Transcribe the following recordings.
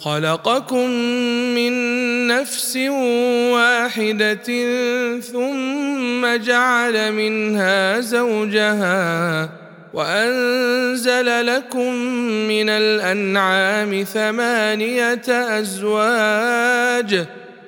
خلقكم من نفس واحدة ثم جعل منها زوجها وأنزل لكم من الأنعام ثمانية أزواج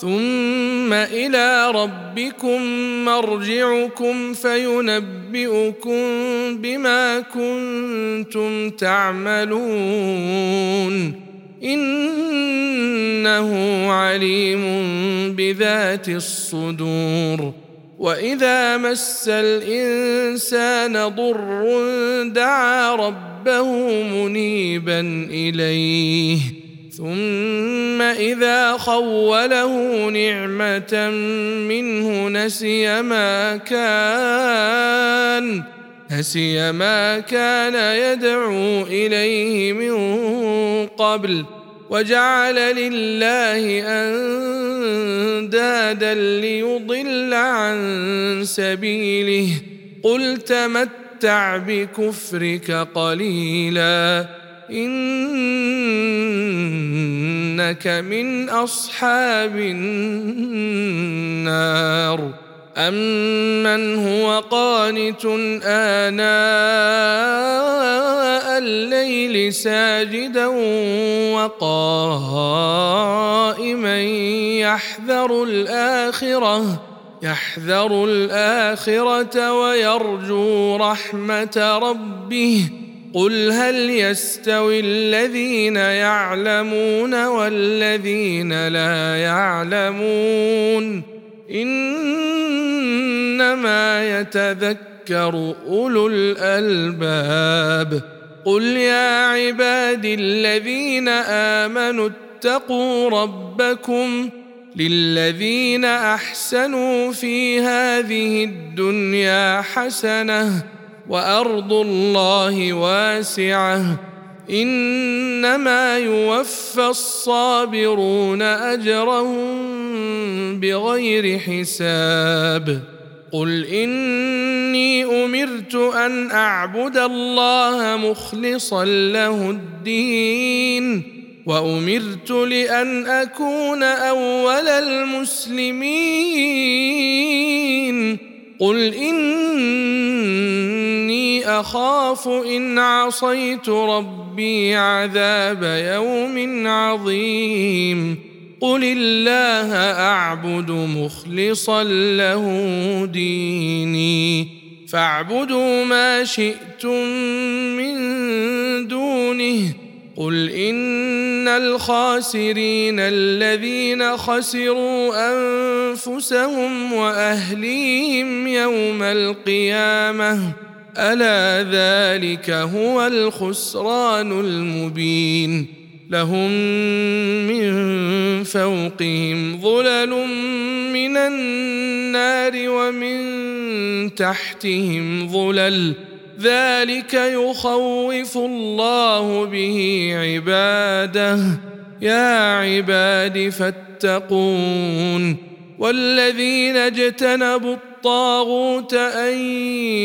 ثم إلى ربكم مرجعكم فينبئكم بما كنتم تعملون. إنه عليم بذات الصدور. وإذا مس الإنسان ضر دعا ربه منيبا إليه. ثم إذا خوله نعمة منه نسي ما كان نسي ما كان يدعو إليه من قبل وجعل لله أندادا ليضل عن سبيله. قل تمتع بكفرك قليلا. إنك من أصحاب النار. امن هو قانت آناء الليل ساجدا وقائما يحذر الآخرة يحذر الآخرة ويرجو رحمة ربه. قل هل يستوي الذين يعلمون والذين لا يعلمون انما يتذكر اولو الالباب قل يا عبادي الذين امنوا اتقوا ربكم للذين احسنوا في هذه الدنيا حسنه وأرض الله واسعة. إنما يوفى الصابرون أجرهم بغير حساب. قل إني أمرت أن أعبد الله مخلصا له الدين وأمرت لأن أكون أول المسلمين. قل اني اخاف ان عصيت ربي عذاب يوم عظيم قل الله اعبد مخلصا له ديني فاعبدوا ما شئتم من دونه قل ان الخاسرين الذين خسروا انفسهم واهليهم يوم القيامه الا ذلك هو الخسران المبين لهم من فوقهم ظلل من النار ومن تحتهم ظلل ذلك يخوف الله به عباده. يا عباد فاتقون. والذين اجتنبوا الطاغوت أن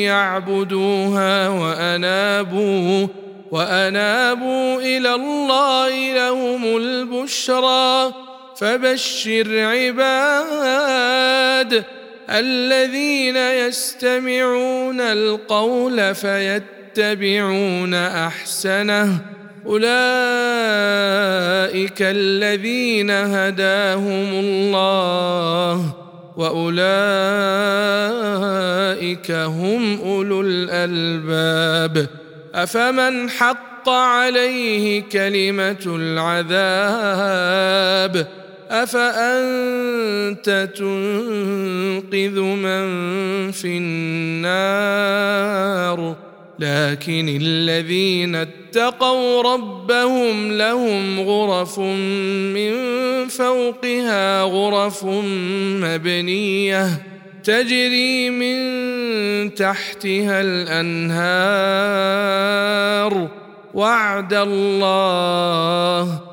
يعبدوها وأنابوا وأنابوا إلى الله لهم البشرى. فبشر عباد الذين يستمعون القول فيتبعون أحسنه. أولئك الذين هداهم الله وأولئك هم أولو الألباب. أفمن حق عليه كلمة العذاب؟ أفأنت تنقذ من في النار؟ لكن الذين اتقوا ربهم لهم غرف من فوقها غرف مبنية تجري من تحتها الأنهار. وعد الله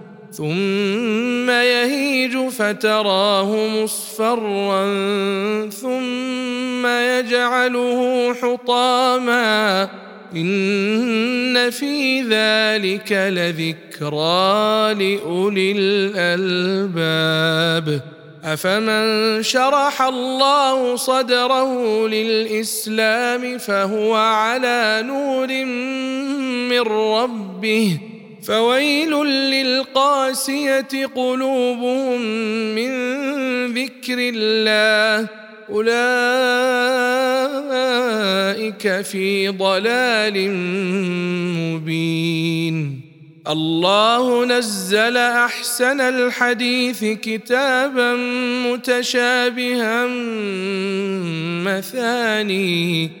ثم يهيج فتراه مصفرا ثم يجعله حطاما. إن في ذلك لذكرى لأولي الألباب. أفمن شرح الله صدره للإسلام فهو على نور من ربه. فويل للقاسية قلوبهم من ذكر الله. أولئك في ضلال مبين. الله نزل أحسن الحديث كتابا متشابها مثاني.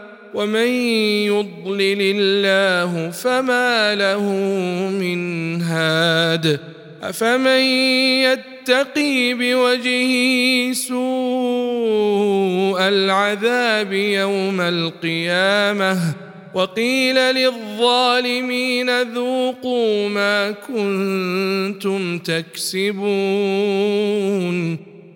ومن يضلل الله فما له من هاد أفمن يتقي بوجهه سوء العذاب يوم القيامة وقيل للظالمين ذوقوا ما كنتم تكسبون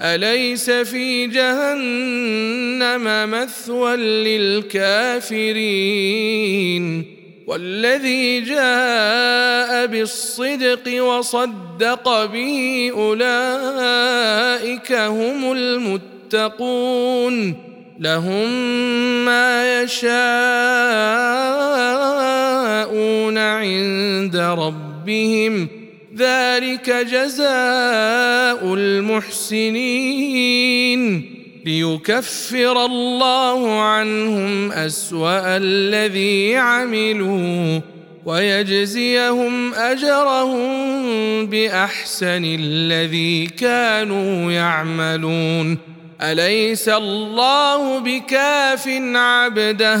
أليس في جهنم مثوى للكافرين؟ والذي جاء بالصدق وصدق به أولئك هم المتقون. لهم ما يشاءون عند ربهم. ذلك جزاء المحسنين ليكفر الله عنهم أسوأ الذي عملوا ويجزيهم أجرهم بأحسن الذي كانوا يعملون. أليس الله بكاف عبده؟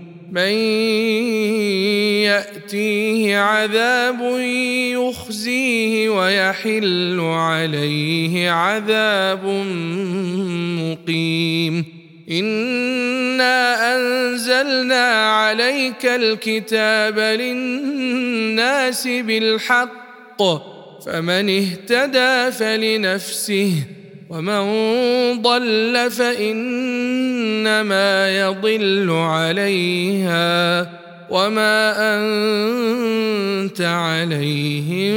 من يأتيه عذاب يخزيه ويحل عليه عذاب مقيم. إنا أنزلنا عليك الكتاب للناس بالحق فمن اهتدى فلنفسه ومن ضل فانما يضل عليها وما أنت عليهم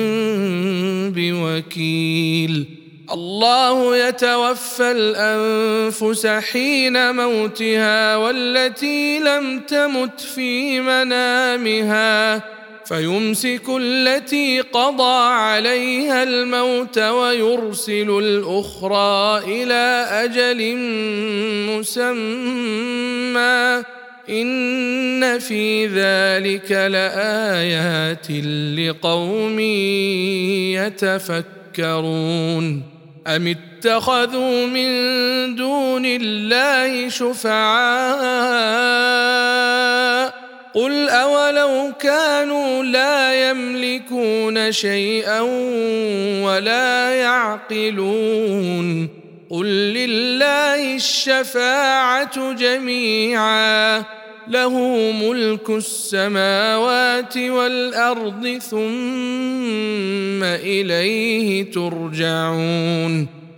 بوكيل. الله يتوفى الأنفس حين موتها والتي لم تمت في منامها. فيمسك التي قضى عليها الموت ويرسل الأخرى إلى أجل مسمى. إن في ذلك لآيات لقوم يتفكرون. أم اتخذوا من دون الله شفعاء؟ قل اولو كانوا لا يملكون شيئا ولا يعقلون قل لله الشفاعه جميعا له ملك السماوات والارض ثم اليه ترجعون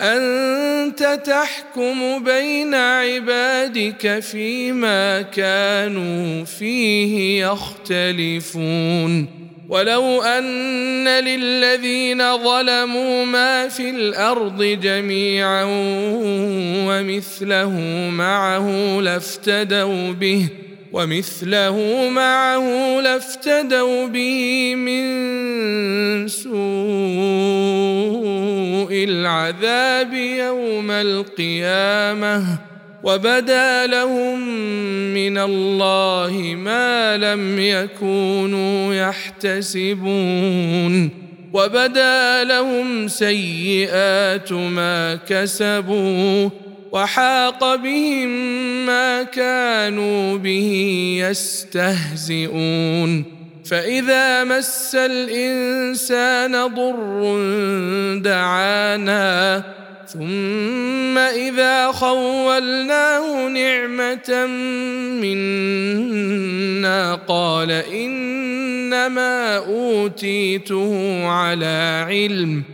أنت تحكم بين عبادك فيما كانوا فيه يختلفون. ولو أن للذين ظلموا ما في الأرض جميعا ومثله معه لافتدوا به. ومثله معه لافتدوا به من سوء العذاب يوم القيامة وبدا لهم من الله ما لم يكونوا يحتسبون وبدا لهم سيئات ما كسبوا وحاق بهم ما كانوا به يستهزئون. فإذا مس الإنسان ضر دعانا ثم إذا خولناه نعمة منا قال إنما أوتيته على علم.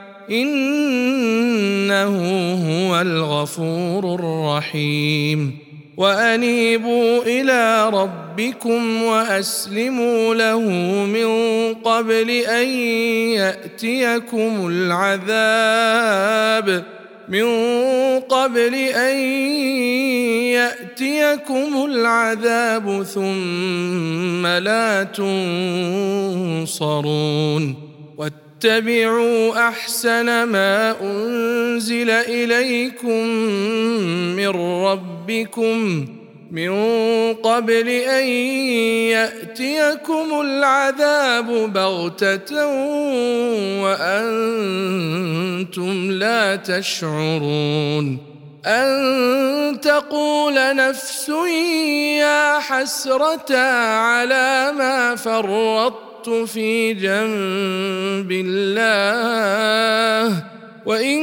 إنه هو الغفور الرحيم. وأنيبوا إلى ربكم وأسلموا له من قبل أن يأتيكم العذاب. من قبل أن يأتيكم العذاب ثم لا تنصرون. اتبعوا أحسن ما أنزل إليكم من ربكم من قبل أن يأتيكم العذاب بغتة وأنتم لا تشعرون أن تقول نفس يا حسرة على ما فرطت فرطت في جنب الله وإن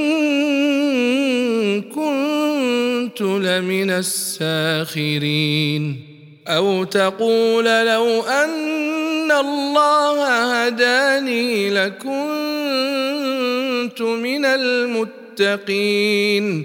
كنت لمن الساخرين. أو تقول لو أن الله هداني لكنت من المتقين.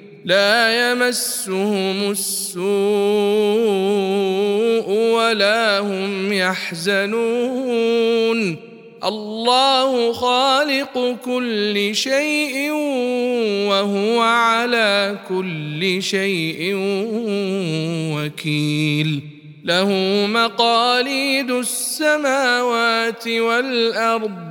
لا يمسهم السوء ولا هم يحزنون. الله خالق كل شيء وهو على كل شيء وكيل. له مقاليد السماوات والأرض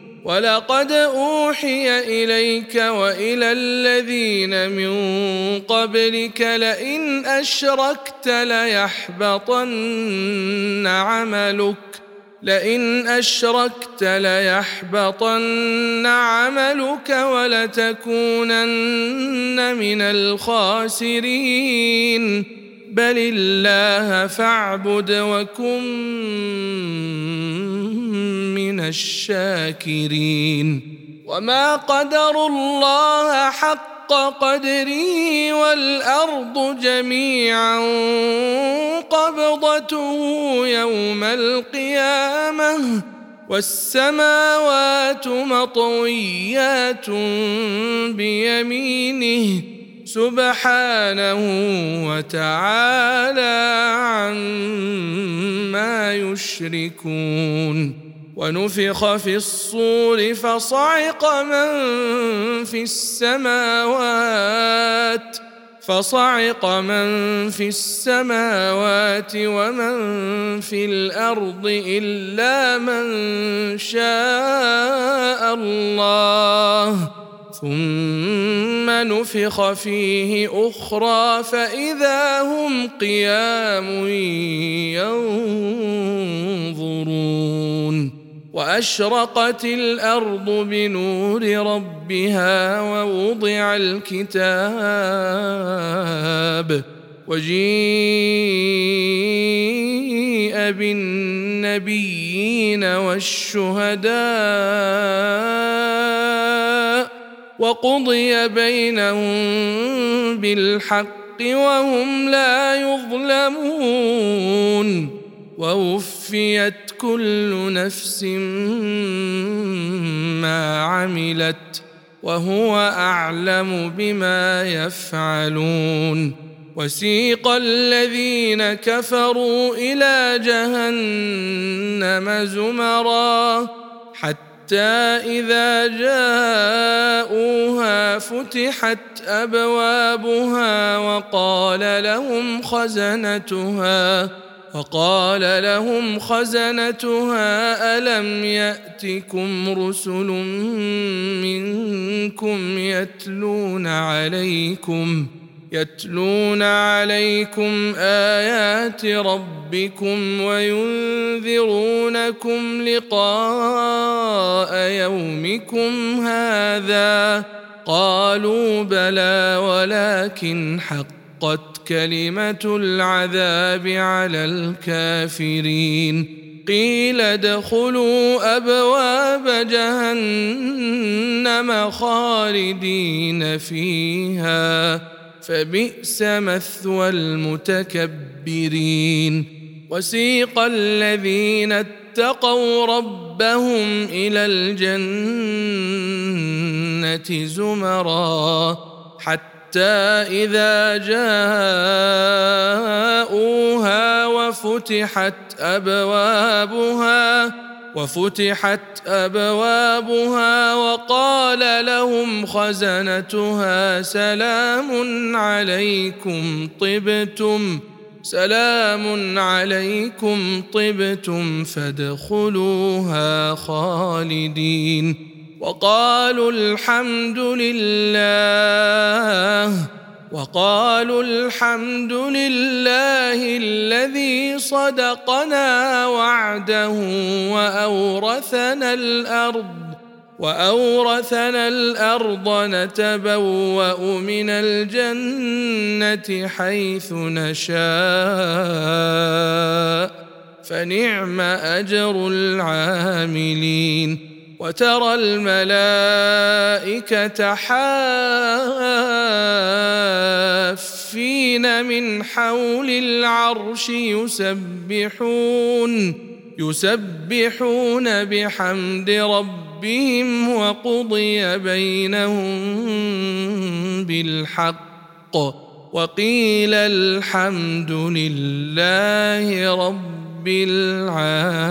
ولقد أوحي إليك وإلى الذين من قبلك لئن أشركت ليحبطن عملك لئن أشركت ليحبطن عملك ولتكونن من الخاسرين بل الله فاعبد وكن من الشاكرين. وما قدروا الله حق قدره والأرض جميعا قبضته يوم القيامة والسماوات مطويات بيمينه سبحانه وتعالى عما يشركون ونفخ في الصور فصعق من في السماوات فصعق من في السماوات ومن في الأرض إلا من شاء الله ثم نفخ فيه أخرى فإذا هم قيام ينظرون وأشرقت الأرض بنور ربها ووضع الكتاب وجيء بالنبيين والشهداء وقضي بينهم بالحق وهم لا يظلمون ووفيت كل نفس ما عملت وهو أعلم بما يفعلون وسيق الذين كفروا إلى جهنم زمرا حتى إذا جاءوها فتحت أبوابها وقال لهم خزنتها وقال لهم خزنتها ألم يأتكم رسل منكم يتلون عليكم؟ يتلون عليكم آيات ربكم وينذرونكم لقاء يومكم هذا. قالوا بلى ولكن حقت كلمة العذاب على الكافرين. قيل ادخلوا أبواب جهنم خالدين فيها. فبئس مثوى المتكبرين. وسيق الذين اتقوا ربهم إلى الجنة زمرا حتى إذا جاءوها وفتحت أبوابها وفتحت أبوابها وقال لهم خزنتها سلام عليكم طبتم سلام عليكم طبتم فادخلوها خالدين. وقالوا الحمد لله. وقالوا الحمد لله الذي صدقنا وعده وأورثنا الأرض وأورثنا الأرض نتبوأ من الجنة حيث نشاء فنعم أجر العاملين. وترى الملائكة حافين من حول العرش يسبحون يسبحون بحمد ربهم وقضي بينهم بالحق. وقيل الحمد لله رب العالمين.